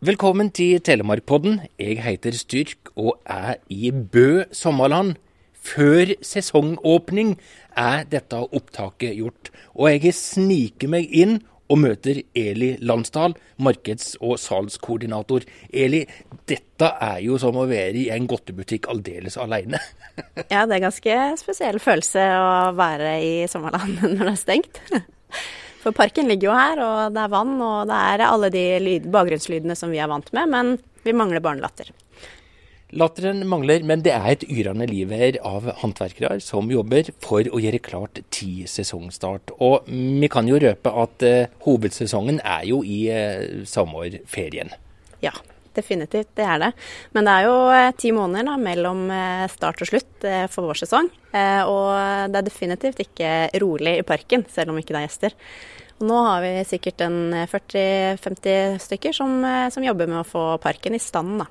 Velkommen til Telemarkpodden. Jeg heter Styrk og er i Bø sommerland. Før sesongåpning er dette opptaket gjort. Og jeg sniker meg inn og møter Eli Landsdal, markeds- og salgskoordinator. Eli, dette er jo som å være i en godtebutikk aldeles alene. ja, det er ganske spesiell følelse å være i sommerland når det er stengt. For parken ligger jo her, og det er vann, og det er alle de lyd, bakgrunnslydene som vi er vant med, men vi mangler barnelatter. Latteren mangler, men det er et yrende liv her av håndverkere som jobber for å gjøre klart ti sesongstart. Og vi kan jo røpe at eh, hovedsesongen er jo i eh, sommerferien. Ja, definitivt. Det er det. Men det er jo uh, ti måneder da, mellom start og slutt for vår sesong. og det er definitivt ikke rolig i parken, selv om ikke det er gjester. Og nå har vi sikkert en 40-50 stykker som, som, jobber med å få parken i stand. da.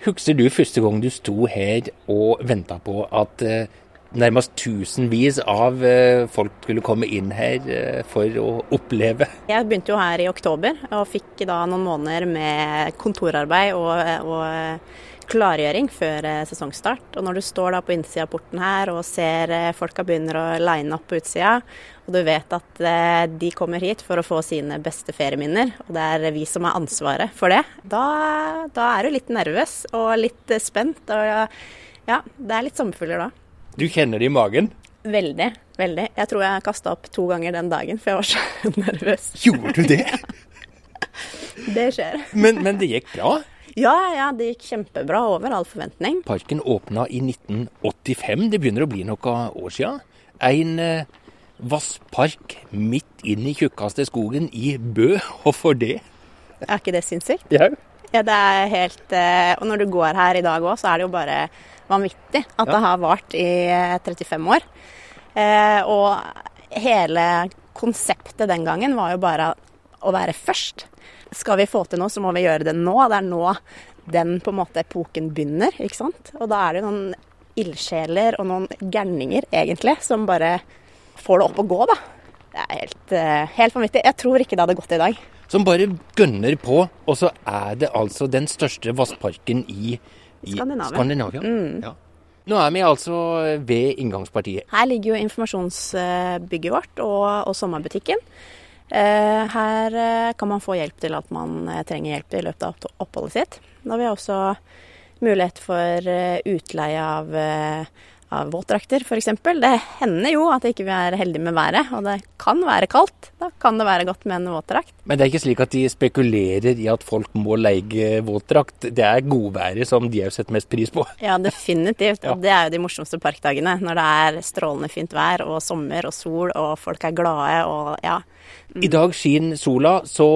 Husker du første gang du sto her og venta på at eh, nærmest tusenvis av eh, folk skulle komme inn her eh, for å oppleve? Jeg begynte jo her i oktober, og fikk da noen måneder med kontorarbeid og, og klargjøring før eh, sesongstart. Og når du står da på innsida av porten her og ser eh, folka begynner å line opp på utsida, og du vet at eh, de kommer hit for å få sine beste ferieminner, og det er vi som har ansvaret for det, da, da er du litt nervøs og litt spent. Og ja, det er litt sommerfugler da. Du kjenner det i magen? Veldig. Veldig. Jeg tror jeg kasta opp to ganger den dagen, for jeg var så nervøs. Gjorde du det? det skjer. Men, men det gikk bra? Ja, ja, det gikk kjempebra over all forventning. Parken åpna i 1985, det begynner å bli noen år siden. En eh, vasspark midt inn i tjukkeste skogen i Bø, Hvorfor det? Er ikke det sinnssykt? Ja. ja, det er helt eh, Og når du går her i dag òg, så er det jo bare vanvittig at ja. det har vart i 35 eh, år. Eh, og hele konseptet den gangen var jo bare å være først skal vi få til noe, så må vi gjøre det nå. Det er nå den på en måte epoken begynner, ikke sant. Og da er det jo noen ildsjeler og noen gærninger, egentlig, som bare får det opp å gå, da. Det er helt, uh, helt vanvittig. Jeg tror ikke det hadde gått i dag. Som bare gønner på, og så er det altså den største vassparken i, i Skandinavia. Skandinavia. Mm. Ja. Nå er vi altså ved inngangspartiet. Her ligger jo informasjonsbygget vårt og, og sommerbutikken. Eh, her eh, kan man få hjelp til at man eh, trenger hjelp til i løpet av oppholdet sitt. Da har vi også mulighet for utleie av av våtdrakter f.eks. Det hender jo at ikke vi er heldige med været, og det kan være kaldt. Da kan det være godt med en våtdrakt. Men det er ikke slik at de spekulerer i at folk må leie våtdrakt. Det er godværet som de har sett mest pris på. Ja, definitivt. Og det er jo de morsomste parkdagene. Når det er strålende fint vær og sommer og sol og folk er glade og ja. Mm. I dag skinner sola, så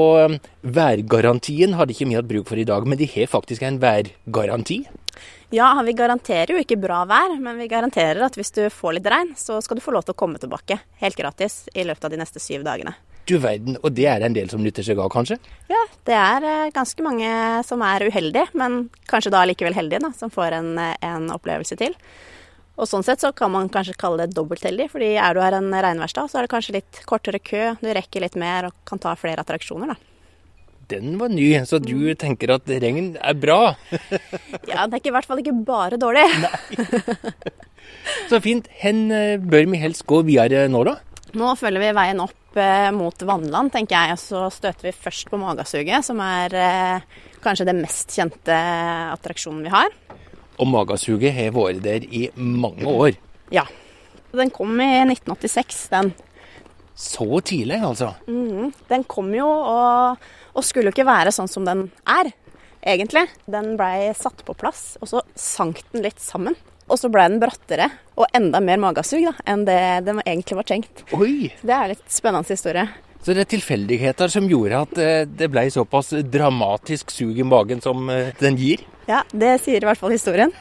værgarantien har de ikke vi hatt bruk for i dag. Men de har faktisk en værgaranti. Ja, vi garanterer jo ikke bra vær, men vi garanterer at hvis du får litt regn, så skal du få lov til å komme tilbake helt gratis i løpet av de neste syv dagene. Du verden, og det er det en del som nytter seg av, kanskje? Ja, det er eh, ganske mange som er uheldige, men kanskje da likevel heldige, da, som får en, eh, en opplevelse til. Og sånn sett så kan man kanskje kalle det dobbeltheldig, fordi er du her en regnværsdag, så er det kanskje litt kortere kø, du rekker litt mer og kan ta flere attraksjoner, da den var ny, så du mm. tenker at regn er bra? ja, det er i hvert fall ikke bare dårlig. så fint. Hen eh, bør vi helst gå videre nå, da? Nå følger vi veien opp eh, mot Vannland, tenker jeg. Og så støter vi først på Magasuget, som er eh, kanskje det mest kjente attraksjonen vi har. Og Magasuget har vært der i mange år? Ja. Den kom i 1986, den. Så tidlig, altså? Mm, den kom jo, og og skulle jo ikke være sånn som den er, egentlig. Den blei satt på plass, og så sank den litt sammen. Og så blei den brattere og enda mer magesug da, enn det den egentlig var tenkt. Oi! Så det er litt spennende historie. Så det er tilfeldigheter som gjorde at eh, det ble såpass dramatisk sug i magen som eh, den gir? Ja, det sier i hvert fall historien.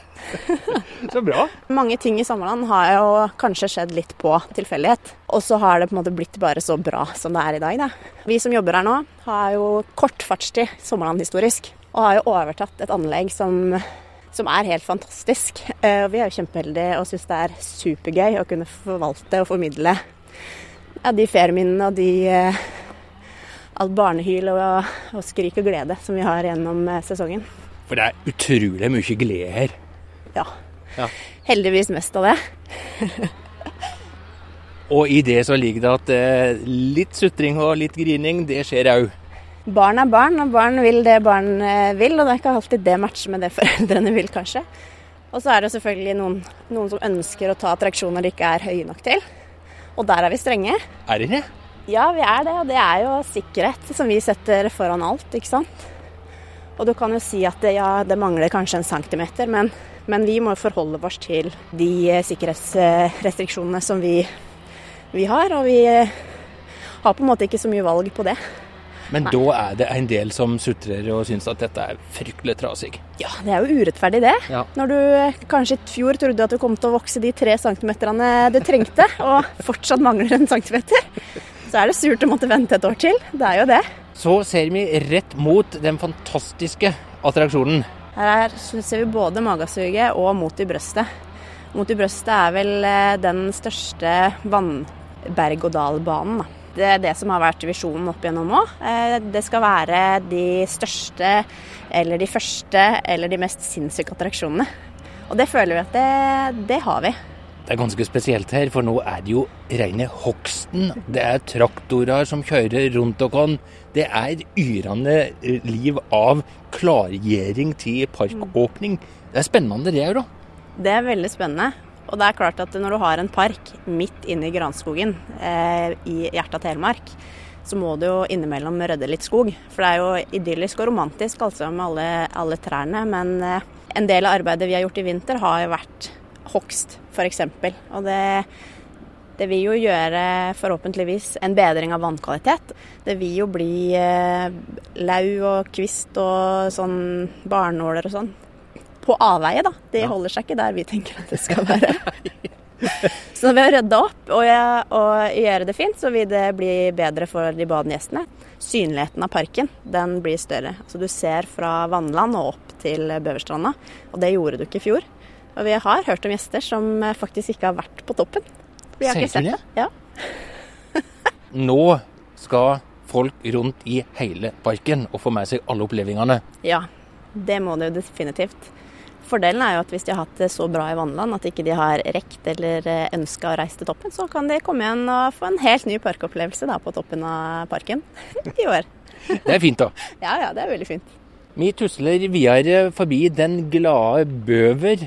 så bra. Mange ting i Sommerland har jo kanskje skjedd litt på tilfeldighet. Og så har det på en måte blitt bare så bra som det er i dag, da. Vi som jobber her nå, har jo kort fartstid Sommerland historisk. Og har jo overtatt et anlegg som, som er helt fantastisk. Eh, vi er jo kjempeheldige og syns det er supergøy å kunne forvalte og formidle ja, de ferieminnene og de eh, alt barnehyl og, og skrik og glede som vi har gjennom eh, sesongen. For det er utrolig mye glede her. Ja. Ja. Heldigvis mest av det. Og i det så ligger det at eh, litt sutring og litt grining, det skjer òg. Barn er barn, og barn vil det barn vil, og det er ikke alltid det matcher med det foreldrene vil, kanskje. Og så er det selvfølgelig noen, noen som ønsker å ta attraksjoner de ikke er høye nok til. Og der er vi strenge. Er det det? Ja, vi er det, og det er jo sikkerhet som vi setter foran alt, ikke sant. Og du kan jo si at det, ja, det mangler kanskje en centimeter, men, men vi må forholde oss til de eh, sikkerhetsrestriksjonene som vi, vi har, og vi eh, har på en måte ikke så mye valg på det. Men da er det en del som sutrer og syns at dette er fryktelig trasig. Ja, det er jo urettferdig det. Ja. Når du eh, kanskje i fjor trodde at du kom til å vokse de tre centimeterne du trengte, og fortsatt mangler en centimeter, så er det surt å måtte vente et år til. Det er jo det. Så ser vi rett mot den fantastiske attraksjonen. Her ser vi både magasuget og Mot i brøstet. Mot i brøstet er vel eh, den største vannberg-og-dal-banen. Det er det som har vært visjonen opp igjennom òg. Det skal være de største, eller de første, eller de mest sinnssyke attraksjonene. Og det føler vi at det, det har vi. Det er ganske spesielt her, for nå er det jo rene hogsten. Det er traktorer som kjører rundt oss. Det er yrende liv av klargjøring til parkåpning. Det er spennende det òg, da. Det er veldig spennende. Og det er klart at når du har en park midt inne i granskogen eh, i hjertet av Telemark, så må du jo innimellom rydde litt skog. For det er jo idyllisk og romantisk altså med alle, alle trærne. Men eh, en del av arbeidet vi har gjort i vinter, har jo vært hogst, f.eks. Og det, det vil jo gjøre forhåpentligvis en bedring av vannkvalitet. Det vil jo bli eh, lau og kvist og sånn barnåler og sånn på avveie, da. Det Ja. holder seg ikke der vi tenker at det skal være. så ved å rydde opp og, og gjøre det fint, så vil det bli bedre for de badende gjestene. Synligheten av parken den blir større. Altså Du ser fra Vannland og opp til Bøverstranda, og det gjorde du ikke i fjor. Og vi har hørt om gjester som eh, faktisk ikke har vært på toppen. Vi har ikke sett det? Ja. Nå skal folk rundt i hele parken og få med seg alle opplevelsene. ja, det må jo definitivt. Fordelen er jo at hvis de har hatt det så bra i Vannland at ikke de har rekt eller ønska å reise til toppen, så kan de komme igjen og få en helt ny parkopplevelse da, på toppen av parken i år. Det er fint, da. Ja ja, det er veldig fint. Vi tusler videre forbi Den glade bøver.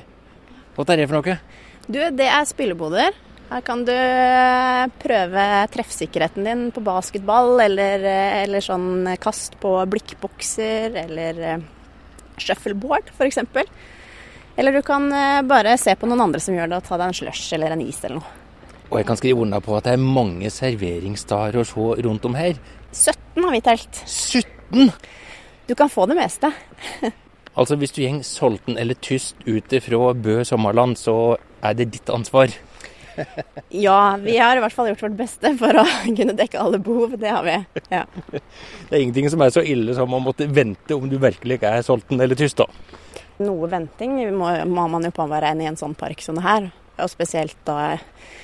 Hva er det for noe? Du, det er spilleboder. Her kan du eh, prøve treffsikkerheten din på basketball, eller, eh, eller sånn kast på blikkbokser, eller eh, shuffleboard f.eks. Eller du kan eh, bare se på noen andre som gjør det, og ta deg en slush eller en is eller noe. Og jeg kan skrive under på at det er mange serveringssteder å se rundt om her. 17 har vi telt. 17! Du kan få det meste. Altså hvis du gjeng sulten eller tyst ute fra Bø sommerland, så er det ditt ansvar. Ja, vi har i hvert fall gjort vårt beste for å kunne dekke alle behov. Det har vi. Ja. Det er ingenting som er så ille som å måtte vente om du virkelig ikke er sulten eller tyst, da. Noe venting må, må man jo påregne i en sånn park som det her. Og spesielt da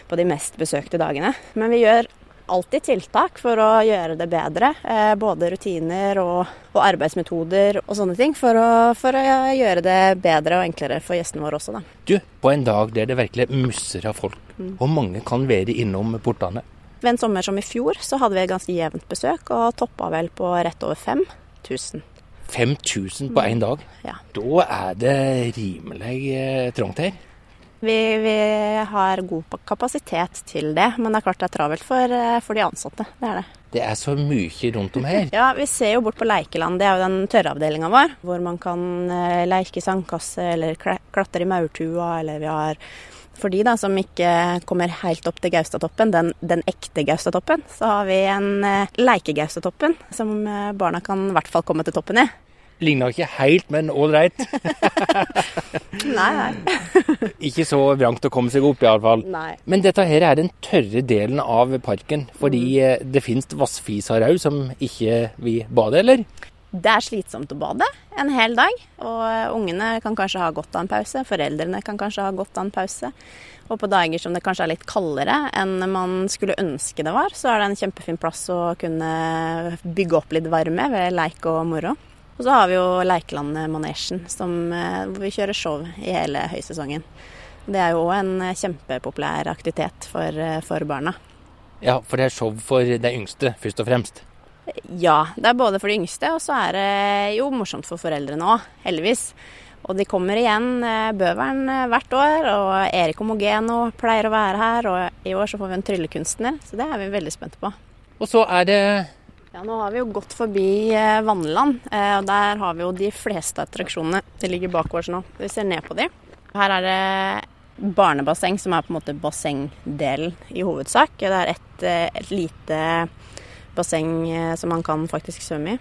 på de mest besøkte dagene. Men vi gjør alltid tiltak for å gjøre det bedre. Eh, både rutiner og, og arbeidsmetoder og sånne ting. For å, for å gjøre det bedre og enklere for gjestene våre også, da. Du, på en dag der det virkelig musser av folk, og mange kan være innom portene? Ved en sommer som i fjor så hadde vi et ganske jevnt besøk, og toppa vel på rett over 5000. 5000 på én dag? Ja. Da er det rimelig eh, trangt her. Vi, vi har god kapasitet til det, men det er klart det er travelt for, eh, for de ansatte. Det er det. Det er så mye rundt om her. Ja, vi ser jo bort på Leikeland. Det er jo den tørravdelinga vår. Hvor man kan eh, leike i sandkasse eller klatre i maurtua. Eller vi har for de da som ikke kommer helt opp til Gaustatoppen, den, den ekte Gaustatoppen, så har vi en eh, leike-Gaustatoppen som eh, barna kan i hvert fall komme til toppen i. Ligner ikke helt, men ålreit. Nei, nei. Ikke så vrangt å komme seg opp, iallfall. Men dette her er den tørre delen av parken, fordi mm. det finnes vassfisarau som ikke vil bade, eller? Det er slitsomt å bade en hel dag, og ungene kan kanskje ha godt av en pause. Foreldrene kan kanskje ha godt av en pause. Og på dager som det kanskje er litt kaldere enn man skulle ønske det var, så er det en kjempefin plass å kunne bygge opp litt varme ved leik og moro. Og så har vi jo Leikelandmanesjen, hvor vi kjører show i hele høysesongen. Det er jo en kjempepopulær aktivitet for, for barna. Ja, for det er show for de yngste, først og fremst. Ja, det er både for de yngste, og så er det jo morsomt for foreldrene òg, heldigvis. Og de kommer igjen, Bøveren, hvert år. Og Erik Homogeno pleier å være her. Og i år så får vi en tryllekunstner, så det er vi veldig spente på. Og så er det Ja, nå har vi jo gått forbi Vannland, og der har vi jo de fleste attraksjonene. De ligger bak oss nå. Vi ser ned på de. Her er det barnebasseng, som er på en måte bassengdelen i hovedsak. Det er et, et lite basseng som man kan faktisk svømme i.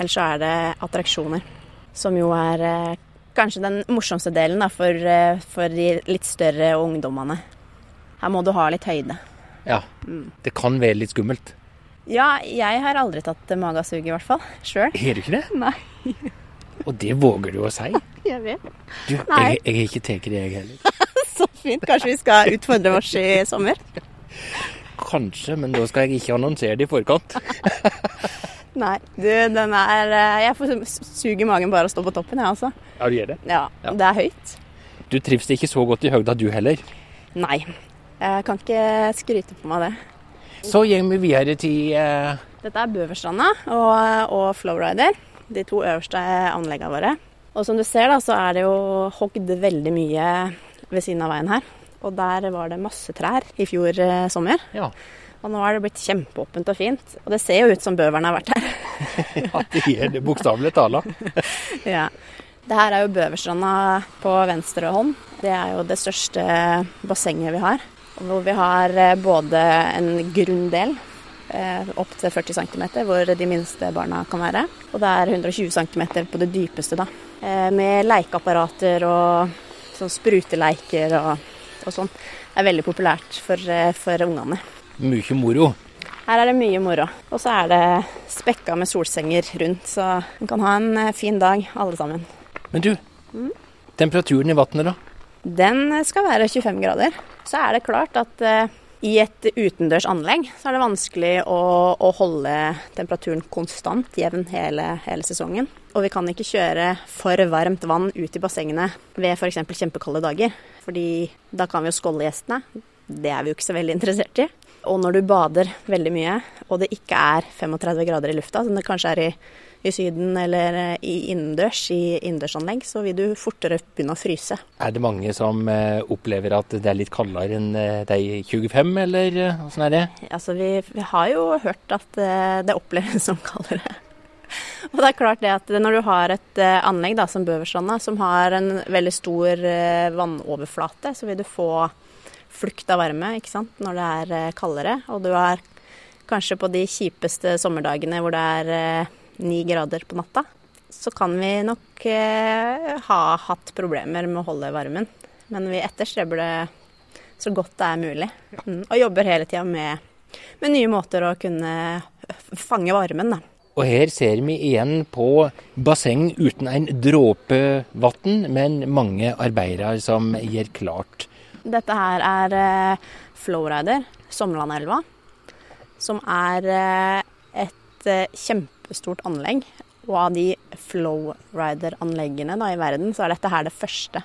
Eller så er det attraksjoner, som jo er kanskje den morsomste delen da, for, for, de litt større ungdommene. Her må du ha litt høyde. Ja, det kan være litt skummelt. Ja, jeg har aldri tatt magasug, i hvert fall. Sjøl. Er du ikke det? Nei. Og det våger du å si? Jeg vet. Du, jeg, jeg har ikke tatt det, jeg heller. Så fint. Kanskje vi skal utfordre oss i sommer? Kanskje, men da skal jeg ikke annonsere det i forkant. Nei, du, den er Jeg får sug i magen bare å stå på toppen, jeg, altså. Ja, du gjør det? Ja, Ja. Det er høyt. Du trives ikke så godt i høgda, du heller. Nei. Jeg kan ikke skryte på meg det. Så går vi videre til uh... Dette er Bøverstranda og, og Flowrider, de to øverste anleggene våre. Og som du ser, da, så er det jo hogd veldig mye ved siden av veien her. Og der var det masse trær i fjor eh, sommer. Ja, Og nå er det blitt kjempeåpent og fint. Og det ser jo ut som bøverne har vært her. ja det gjør det bokstavelig talt. ja. Det her er jo Bøverstranda på venstre hånd. Det er jo det største bassenget vi har. Hvor vi har eh, både en grunndel eh, opp til 40 cm, hvor de minste barna kan være. Og det er 120 cm på det dypeste, da. Eh, Med lekeapparater og sånn spruteleiker og, og sånn. Det er veldig populært for, eh, for ungene. Mye moro. Her er det mye moro. Og så er det spekka med solsenger rundt, så man kan ha en eh, fin dag, alle sammen. Men du, temperaturen i vannet, da? Den skal være 25 grader. Så er det klart at eh, i et utendørs anlegg så er det vanskelig å, å holde temperaturen konstant jevn hele, hele sesongen. Og vi kan ikke kjøre for varmt vann ut i bassengene ved f.eks. kjempekalde dager. Fordi da kan vi jo skålde gjestene. Det er vi jo ikke så veldig interessert i. Og når du bader veldig mye, og det ikke er 35 grader i lufta, som det kanskje er i, i Syden eller eh, i innendørs i innendørsanlegg, så vil du fortere begynne å fryse. Er det mange som eh, opplever at det er litt kaldere enn eh, de 25, eller åssen er det? Altså, vi, vi har jo hørt at det oppleves som kaldere. Og det er klart det at når du har et anlegg da, som Bøverstranda, som har en veldig stor vannoverflate, så vil du få flukt av varme ikke sant? når det er kaldere. Og du er kanskje på de kjipeste sommerdagene hvor det er ni grader på natta, så kan vi nok eh, ha hatt problemer med å holde varmen. Men vi etterstreber det så godt det er mulig. Mm. Og jobber hele tida med, med nye måter å kunne fange varmen, da. Og her ser vi igjen på basseng uten en dråpe vann, men mange arbeidere som gjør klart. Dette her er eh, Flowrider, Sommerlandelva, som er eh, et eh, kjempestort anlegg. Og av de Flowrider-anleggene i verden, så er dette her det første.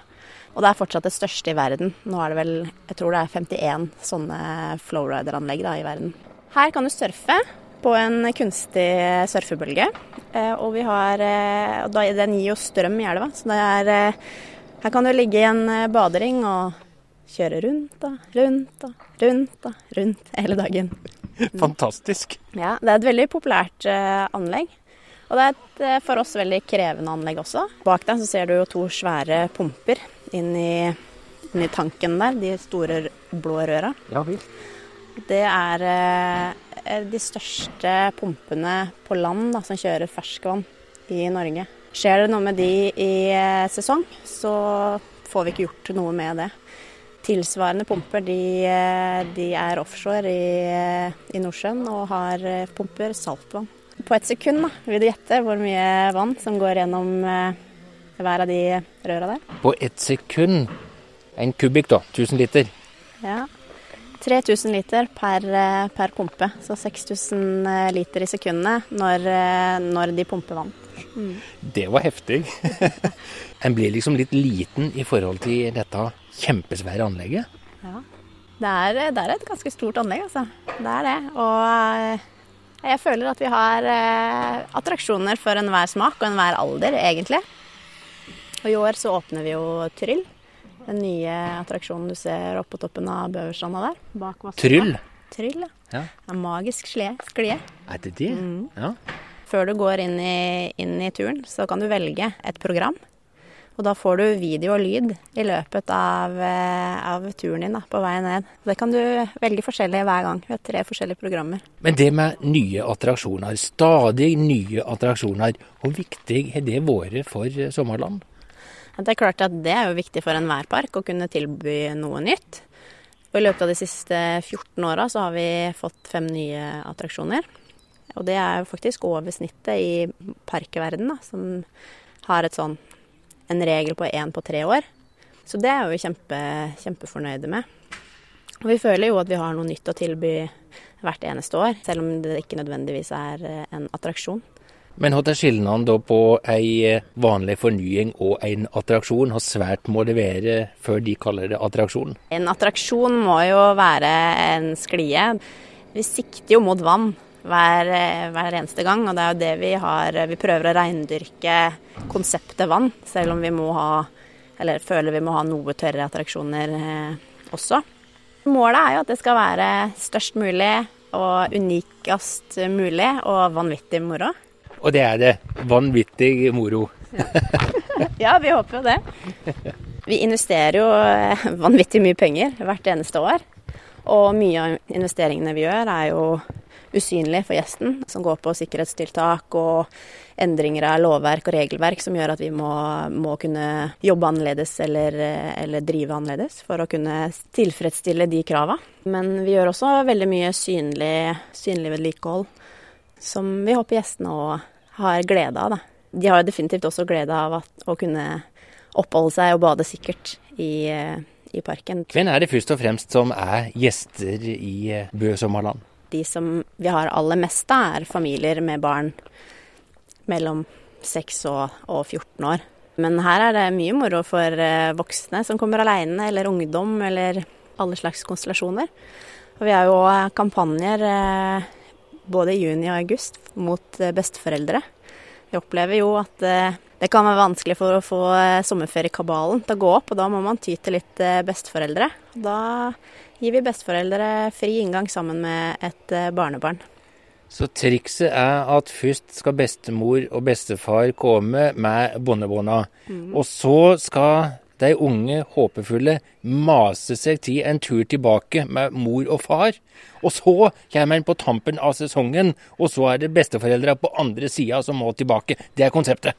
Og det er fortsatt det største i verden. Nå er det vel, jeg tror det er 51 sånne Flowrider-anlegg i verden. Her kan du surfe på en kunstig surfebølge. Eh, og vi har eh, Den gir jo strøm i elva, så det er eh, Her kan du ligge i en badering og kjøre rundt og rundt og rundt og rundt hele dagen. Fantastisk. Ja, det er et veldig populært eh, anlegg. Og det er et eh, for oss veldig krevende anlegg også. Bak deg så ser du jo to svære pumper inn i, inn i tanken der, de store blå røra. Ja visst. Det er eh, de største pumpene på land da, som kjører ferskvann i Norge. Skjer det noe med de i sesong, så får vi ikke gjort noe med det. Tilsvarende pumper de, eh, de er offshore i, eh, i Nordsjøen og har eh, pumper saltvann. På et sekund, da, vil du gjette hvor mye vann som går gjennom hver av de røra der? På ett sekund En kubikk, da. 1000 liter. Ja. 3000 liter per, per pumpe, så 6000 eh, liter i sekundet når, når de pumper vann. Mm. Det var heftig. en blir liksom litt liten i forhold til dette kjempesvære anlegget. Ja. Det er, det er, et ganske stort anlegg, altså. Det er det. Og jeg føler at vi har attraksjoner for enhver smak og enhver alder, egentlig. Og i år så åpner vi jo Tryll. Den nye attraksjonen du ser oppe på toppen av Bøverstranda der. Bak Tryll? Tryll, ja. En magisk sklie. Er det det? Mm. Ja. Før du går inn i, inn i, turen, så kan du velge et program. Og da får du video og lyd i løpet av, eh, av turen din da, på vei ned. Det kan du velge forskjellig hver gang. Vi har tre forskjellige programmer. Men det med nye attraksjoner, stadig nye attraksjoner, hvor viktig har det vært for Sommerland? Det er klart at det er jo viktig for enhver park å kunne tilby noe nytt. Og I løpet av de siste 14 åra så har vi fått fem nye attraksjoner. Og det er jo faktisk over snittet i parkverden, som har et sånn, en regel på én på tre år. Så det er vi kjempe, kjempefornøyde med. Og vi føler jo at vi har noe nytt å tilby hvert eneste år, selv om det ikke nødvendigvis er en attraksjon. Men hva er skillnaden på ei eh, vanlig fornying og en attraksjon? Hvor svært må det være før de kaller det attraksjon? En attraksjon må jo være en sklie. Vi sikter jo mot vann hver, eh, hver, eneste gang, og det er jo det vi har Vi prøver å reindyrke konseptet vann, selv om vi må ha Eller føler vi må ha noe tørre attraksjoner eh, også. Målet er jo at det skal være størst mulig og unikest mulig og vanvittig moro. Og det er det. Vanvittig moro. ja, vi håper jo det. Vi investerer jo eh, vanvittig mye penger hvert eneste år. Og mye av investeringene vi gjør er jo usynlig for gjesten, som går på sikkerhetstiltak og endringer av lovverk og regelverk som gjør at vi må, må kunne jobbe annerledes eller, eller, drive annerledes for å kunne tilfredsstille de krava. Men vi gjør også veldig mye synlig, synlig vedlikehold som vi håper gjestene òg har glede av. Da. De har definitivt også glede av at, å kunne oppholde seg og bade sikkert i, i, parken. Hvem er det først og fremst som er gjester i eh, Bø sommerland? De som vi har aller mest av, er familier med barn mellom 6 og, og 14 år. Men her er det mye moro for eh, voksne som kommer aleine, eller ungdom, eller alle slags konstellasjoner. Og vi har jo kampanjer eh, både i juni og august mot eh, besteforeldre. Vi opplever jo at det kan være vanskelig for å få eh, sommerferiekabalen til å gå opp, og da må man ty til litt besteforeldre. Da gir vi besteforeldre fri inngang sammen med et barnebarn. Så trikset er at først skal bestemor og bestefar komme med bondebånda, mm. og så skal de unge håpefulle maser seg til en tur tilbake med mor og far. Og så kommer en på tampen av sesongen, og så er det besteforeldra på andre sida som må tilbake. Det er konseptet.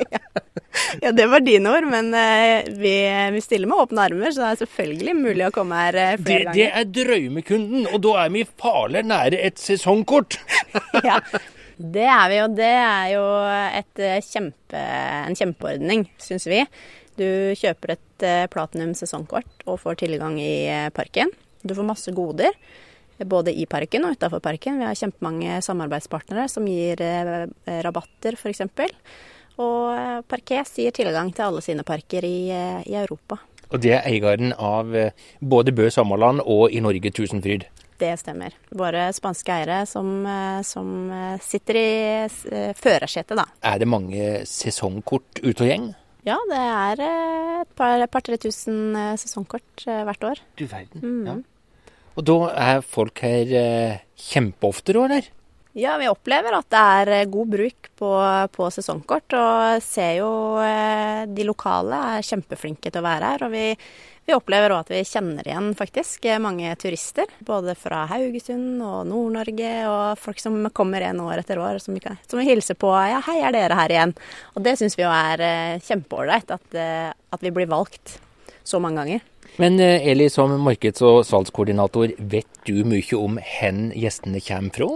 ja, det var dine ord, men uh, vi, vi, stiller med åpne armer, så det er selvfølgelig mulig å komme her uh, flere det, ganger. Det er drømmekunden, og da er vi farlig nære et sesongkort. ja, det er vi, og det er jo et, eh, kjempe, en kjempeordning, syns vi. Du kjøper et eh, platinum sesongkort og får tilgang i eh, parken. Du får masse goder, både i parken og utafor parken. Vi har kjempemange samarbeidspartnere som gir eh, rabatter, f.eks. Og Parkes gir tilgang til alle sine parker i, i Europa. Og det er eieren av både Bø Sommerland og i Norge Tusenfryd? Det stemmer. Våre spanske eiere som, som sitter i førersetet, da. Er det mange sesongkort ute og gjeng? Ja, det er eh, et par-tre par, tusen eh, sesongkort eh, hvert år. Du verden. Mm. Ja. Og da er folk her kjempeofte, da, eller? Ja, vi opplever at det er god bruk på, på, sesongkort. Og ser jo de lokale er kjempeflinke til å være her. Og vi vi opplever òg at vi kjenner igjen faktisk mange turister. Både fra Haugesund og Nord-Norge, og folk som kommer igjen år etter år, som vi, kan, som vi hilser på. Ja, hei, er dere her igjen? Og det syns vi jo er eh, kjempeålreit, at, eh, at vi blir valgt så mange ganger. Men eh, Eli, som markeds- og salgskoordinator, vet du mye om hvor gjestene kommer fra?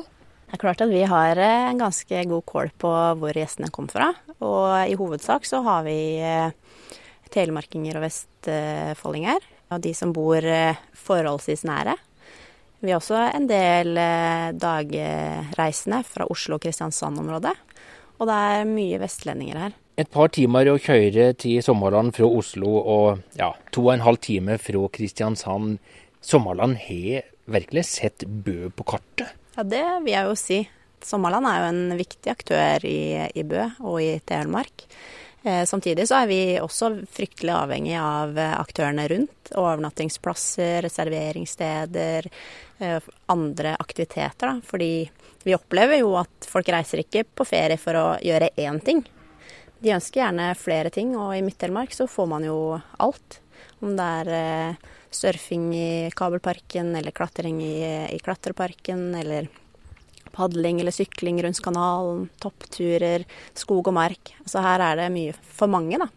Det er klart at vi har eh, en ganske god kål på hvor gjestene kom fra. Og i hovedsak så har vi eh, telemarkinger og vestfoldinger. Og de som bor eh, forholdsvis nære. Vi har også en del dagreisende fra Oslo- og Kristiansand-området. Og det er mye vestlendinger her. Et par timer å kjøre til Sommerland fra Oslo og ja, to og en halv time fra Kristiansand. Sommerland har virkelig sett Bø på kartet? Ja, det vil jeg jo si. Sommerland er jo en viktig aktør i, i Bø og i Telemark. Eh, samtidig så er vi også fryktelig avhengig av eh, aktørene rundt. Overnattingsplasser, serveringssteder, eh, andre aktiviteter. Da. Fordi vi opplever jo at folk reiser ikke på ferie for å gjøre én ting. De ønsker gjerne flere ting, og i Midt-Telemark så får man jo alt. Om det er surfing i kabelparken, eller klatring i, i klatreparken, eller padling eller sykling rundt kanalen, toppturer, skog og mark. Så her er det mye for mange, da.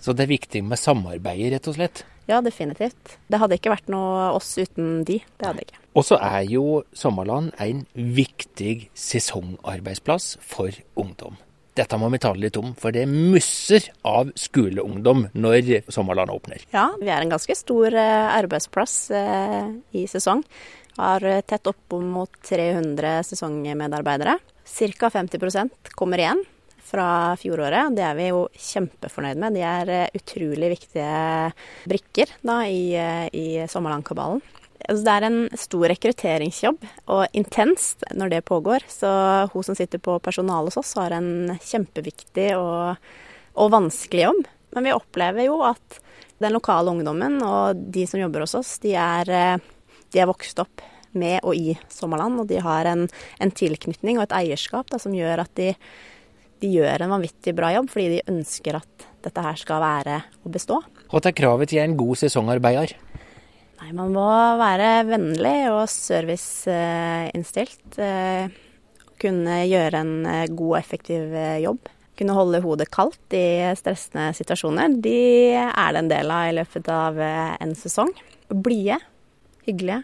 Så det er viktig med samarbeid, rett og slett? Ja, definitivt. Det hadde ikke vært noe oss uten de. Det hadde ikke. Og så er jo Sommerland en viktig sesongarbeidsplass for ungdom. Dette må vi tale litt om, for det musser av skoleungdom når Sommerland åpner. Ja, vi er en ganske stor eh, arbeidsplass eh, i sesong. Har eh, tett opp mot 300 sesongmedarbeidere. Ca. 50% kommer igjen fra fjoråret. Det er vi jo kjempefornøyd med. De er utrolig viktige brikker da, i, i Sommerlandkabalen. Altså, det er en stor rekrutteringsjobb, og intenst når det pågår. Så hun som sitter på personalet hos oss, har en kjempeviktig og, og, vanskelig jobb. Men vi opplever jo at den lokale ungdommen og de som jobber hos oss, de er, de er vokst opp med og i Sommerland. Og de har en, en tilknytning og et eierskap da, som gjør at de, de gjør en vanvittig bra jobb, fordi de ønsker at dette her skal være og bestå. Hva er kravet til en god sesongarbeider? Nei, man må være vennlig og serviceinnstilt. Eh, kunne gjøre en eh, god og effektiv eh, jobb. Kunne holde hodet kaldt i stressende situasjoner. De er det en del av i løpet av en sesong. Blide. Hyggelige.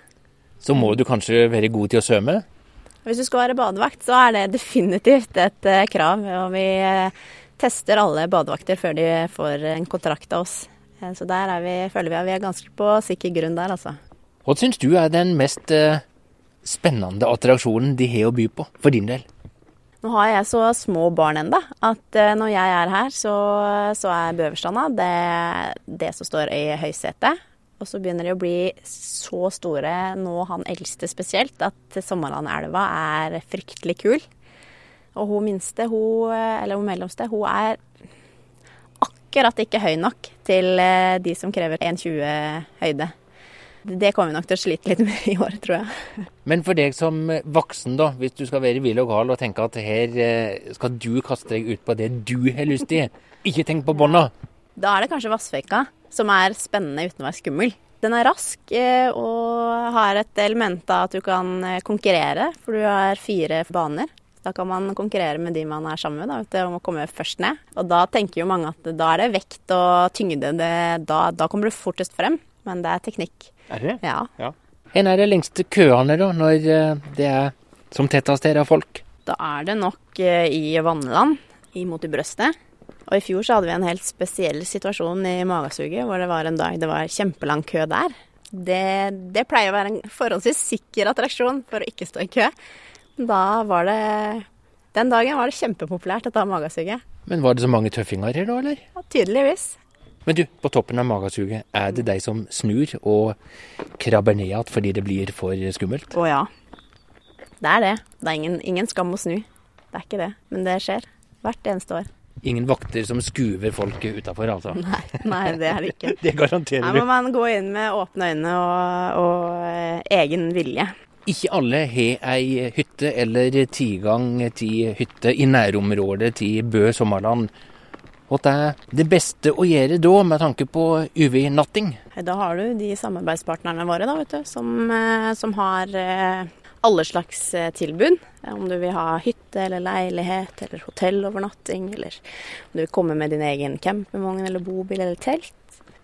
Så må du kanskje være god til å svømme? Hvis du skal være badevakt, så er det definitivt et krav. Og vi tester alle badevakter før de får en kontrakt av oss. Eh, så der er vi, føler vi at vi er ganske på sikker grunn der, altså. Hva syns du er den mest eh, spennende attraksjonen de har å by på, for din del? Nå har jeg så små barn enda, at eh, når jeg er her, så, så er Bøverstranda det, det som står i høysetet. Og så begynner de å bli så store, nå han eldste spesielt, at Sommerlandelva er fryktelig kul. Og hun minste, hun, eller hun mellomste, hun er akkurat ikke høy nok til eh, de som krever 1,20 høyde. Det kommer vi nok til å slite litt med i år, tror jeg. Men for deg som voksen, da, hvis du skal være vill og gal og tenke at her eh, skal du kaste deg ut på det du har lyst til, ikke tenk på bånda. Da er det kanskje Vassføyka som er spennende uten å være skummel. Den er rask eh, og har et element av at du kan konkurrere, for du har fire baner. Da kan man konkurrere med de man er sammen med, da, om å komme først ned. Og da tenker jo mange at da er det vekt og tyngde. Det, da, da, kommer du fortest frem. Men det er teknikk. Er det? Ja. ja. En av de lengste køene, da, når eh, det er som tettest her av folk? Da er det nok eh, i Vanneland, imot i brøstet. Og i fjor så hadde vi en helt spesiell situasjon i magasuget, hvor det var en dag det var kjempelang kø der. Det, det pleier å være en forholdsvis sikker attraksjon for å ikke stå i kø. Da var det Den dagen var det kjempepopulært å ta magasuget. Men var det så mange tøffinger her da, eller? Ja, tydeligvis. Men du, på toppen av magasuget, er det de som snur og krabber ned igjen fordi det blir for skummelt? Å ja. Det er det. Det er ingen, ingen skam å snu. Det er ikke det. Men det skjer. Hvert eneste år. Ingen vakter som skuver folk utafor, altså? Nei, nei, det er det ikke. det garanterer du. Her må man gå inn med åpne øyne og, og eh, egen vilje. Ikke alle har ei hytte eller tilgang til hytte i nærområdet til Bø sommerland. Hva er det beste å gjøre da, med tanke på UV-natting? Da har du de samarbeidspartnerne våre da, vet du, som, eh, som har eh, alle slags eh, tilbud. Om du vil ha hytte eller leilighet eller hotellovernatting, eller om du vil komme med din egen campingvogn eller bobil eller telt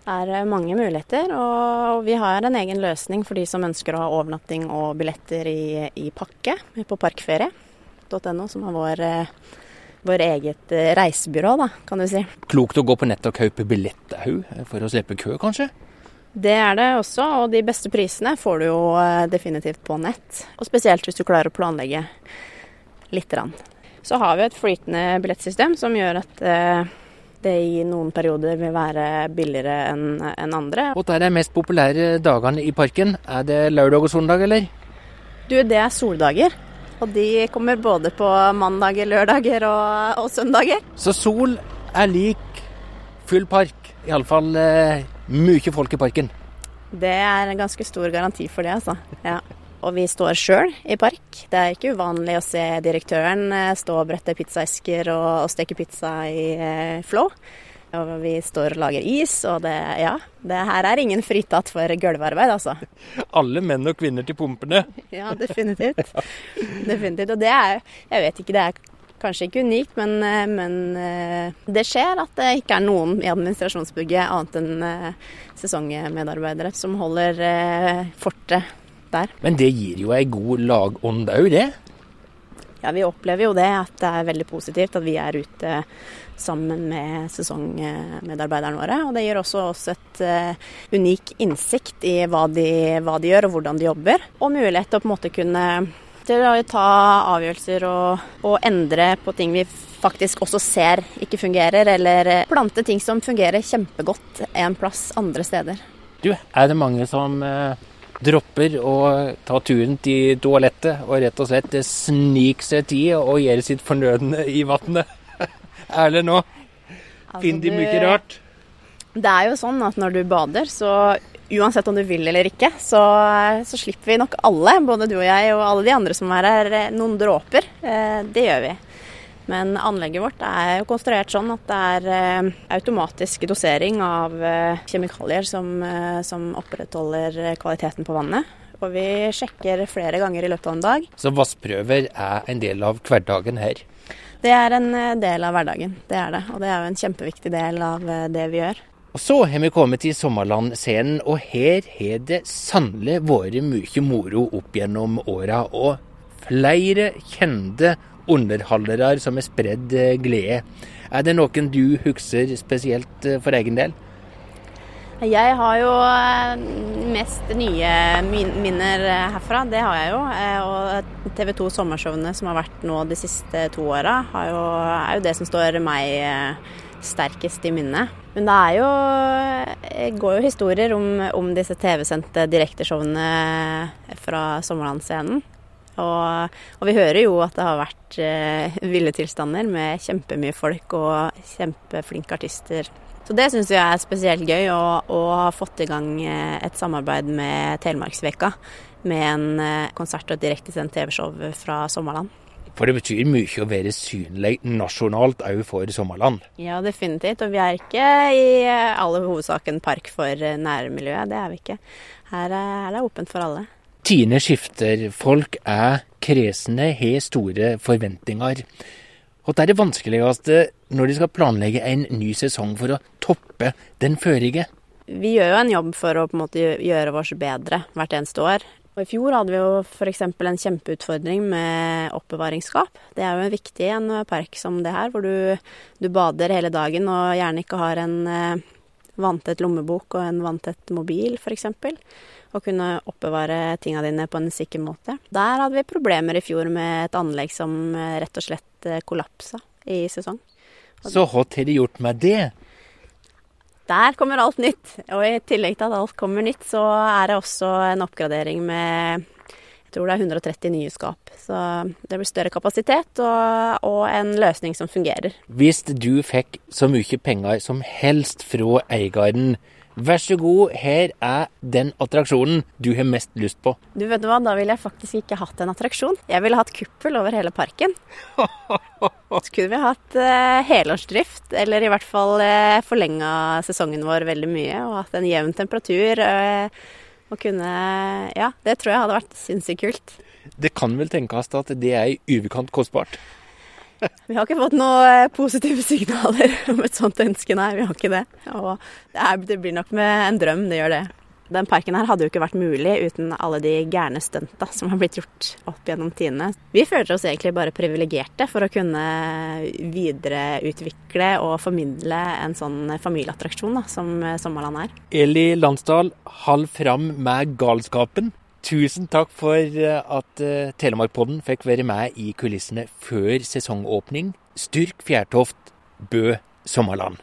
Det er mange muligheter, og vi har en egen løsning for de som ønsker å ha overnatting og billetter i, i pakke på parkferie.no, som er vår, eh, vår eget eh, reisebyrå, da, kan du si. Klokt å gå på nett og kjøpe billetter for å slippe kø, kanskje? Det er det også, og de beste prisene får du jo definitivt på nett. Og spesielt hvis du klarer å planlegge lite grann. Så har vi et flytende billettsystem som gjør at det i noen perioder vil være billigere enn en andre. Og er de mest populære dagene i parken? Er det lørdag og søndag, eller? Du, det er soldager. Og de kommer både på mandager, lørdager og, og søndager. Så sol er lik full park. Iallfall eh, mye folk i parken. Det er en ganske stor garanti for det, altså. Ja. Og vi står sjøl i park. Det er ikke uvanlig å se direktøren eh, stå og brette pizzaesker og, og steke pizza i eh, Flå. Og vi står og lager is, og det, ja, det her er ingen fritatt for gulvarbeid, altså. Alle menn og kvinner til pumpene? Ja, definitivt. definitivt. Og det er, jeg vet ikke, det er kanskje ikke unikt, men, eh, men, eh, det skjer at det ikke er noen i administrasjonsbygget annet enn sesongmedarbeidere som holder fortet der. Men det gir jo ei god lagånd òg, det? Ja, vi opplever jo det, at det er veldig positivt at vi er ute sammen med sesongmedarbeiderne våre. Og det gir også oss et uh, unik innsikt i hva de, hva de, gjør og hvordan de jobber. Og mulighet til å på en måte kunne til å ta avgjørelser og, og endre på ting vi faktisk også ser ikke fungerer, eller plante ting som fungerer kjempegodt en plass andre steder. Du, er det mange som eh, dropper å ta turen til toalettet og rett og slett sniker seg tid og gjøre sitt fornødne i vannet. Ærlig nå. Altså, Finner de mye rart? Det er jo sånn at når du bader, så uansett om du vil eller ikke, så, så, slipper vi nok alle, både du og jeg og alle de andre som er her, noen dråper. Eh, det gjør vi. Men anlegget vårt er jo konstruert sånn at det er eh, automatisk dosering av eh, kjemikalier som, eh, som opprettholder kvaliteten på vannet. Og vi sjekker flere ganger i løpet av en dag. Så vassprøver er en del av hverdagen her? Det er en del av hverdagen, det er det. Og det er jo en kjempeviktig del av det vi gjør. Og Så har vi kommet til Sommerland-scenen, og her har det sannelig vært mye moro opp gjennom åra. Og flere kjente underholdere som har spredd eh, glede. Er det noen du husker spesielt eh, for egen del? Jeg har jo eh, mest nye minner herfra, det har jeg jo. Og TV 2 Sommershowene som har vært nå de siste to åra, er jo det som står meg sterkest i minnet. Men det jo går jo historier om, om disse TV-sendte direkteshowene fra Sommerlandsscenen. Og, og, vi hører jo at det har vært eh, ville tilstander med kjempemye folk og kjempeflinke artister. Så det syns jeg er spesielt gøy, å ha fått i gang eh, et samarbeid med Telemarksveka. Med en eh, konsert og et direktesendt TV-show fra Sommerland. For det betyr mye å være synlig nasjonalt òg for Sommerland? Ja, definitivt. Og vi er ikke i aller hovedsak en park for nærmiljøet. Det er vi ikke. Her er det åpent for alle. Tine skifter, folk er kresne, har store forventninger. Hva er det vanskeligste når de skal planlegge en ny sesong for å toppe den førige? Vi gjør jo en jobb for å på en måte gjøre oss bedre hvert eneste år. Og I fjor hadde vi jo f.eks. en kjempeutfordring med oppbevaringsskap. Det er jo viktig i en park som det her, hvor du, du, bader hele dagen og gjerne ikke har en eh, vanntett lommebok og en vanntett mobil, f.eks og kunne oppbevare tinga dine på en sikker måte. Der hadde vi problemer i fjor med et anlegg som eh, rett og slett eh, kollapsa i sesong. Så hva har de gjort med det? Der kommer alt nytt. Og i tillegg til at alt kommer nytt, så er det også en oppgradering med jeg tror det er 130 nye skap. Så det blir større kapasitet og, og, en løsning som fungerer. Hvis du fikk så mye penger som helst fra eieren, Vær så god, her er den attraksjonen du har mest lyst på. Du vet hva, Da ville jeg faktisk ikke hatt en attraksjon. Jeg ville hatt kuppel over hele parken. Så kunne vi hatt eh, helårsdrift, eller i hvert fall eh, forlenga sesongen vår veldig mye. Og hatt en jevn temperatur. Eh, og kunne Ja, det tror jeg hadde vært sinnssykt kult. Det kan vel tenkes at det er i overkant kostbart? Vi har ikke fått noen eh, positive signaler om et sånt ønske, nei. Vi har ikke det. Og det, er, det blir nok med en drøm, det gjør det. Den parken her hadde jo ikke vært mulig uten alle de gærne stunta som har blitt gjort opp gjennom tidene. Vi føler oss egentlig bare privilegerte for å kunne videreutvikle og formidle en sånn familieattraksjon da, som Sommerland er. Eli Landsdal, hold fram med galskapen. Tusen takk for at Telemarkpodden fikk være med i kulissene før sesongåpning. Styrk Fjærtoft, Bø Sommerland.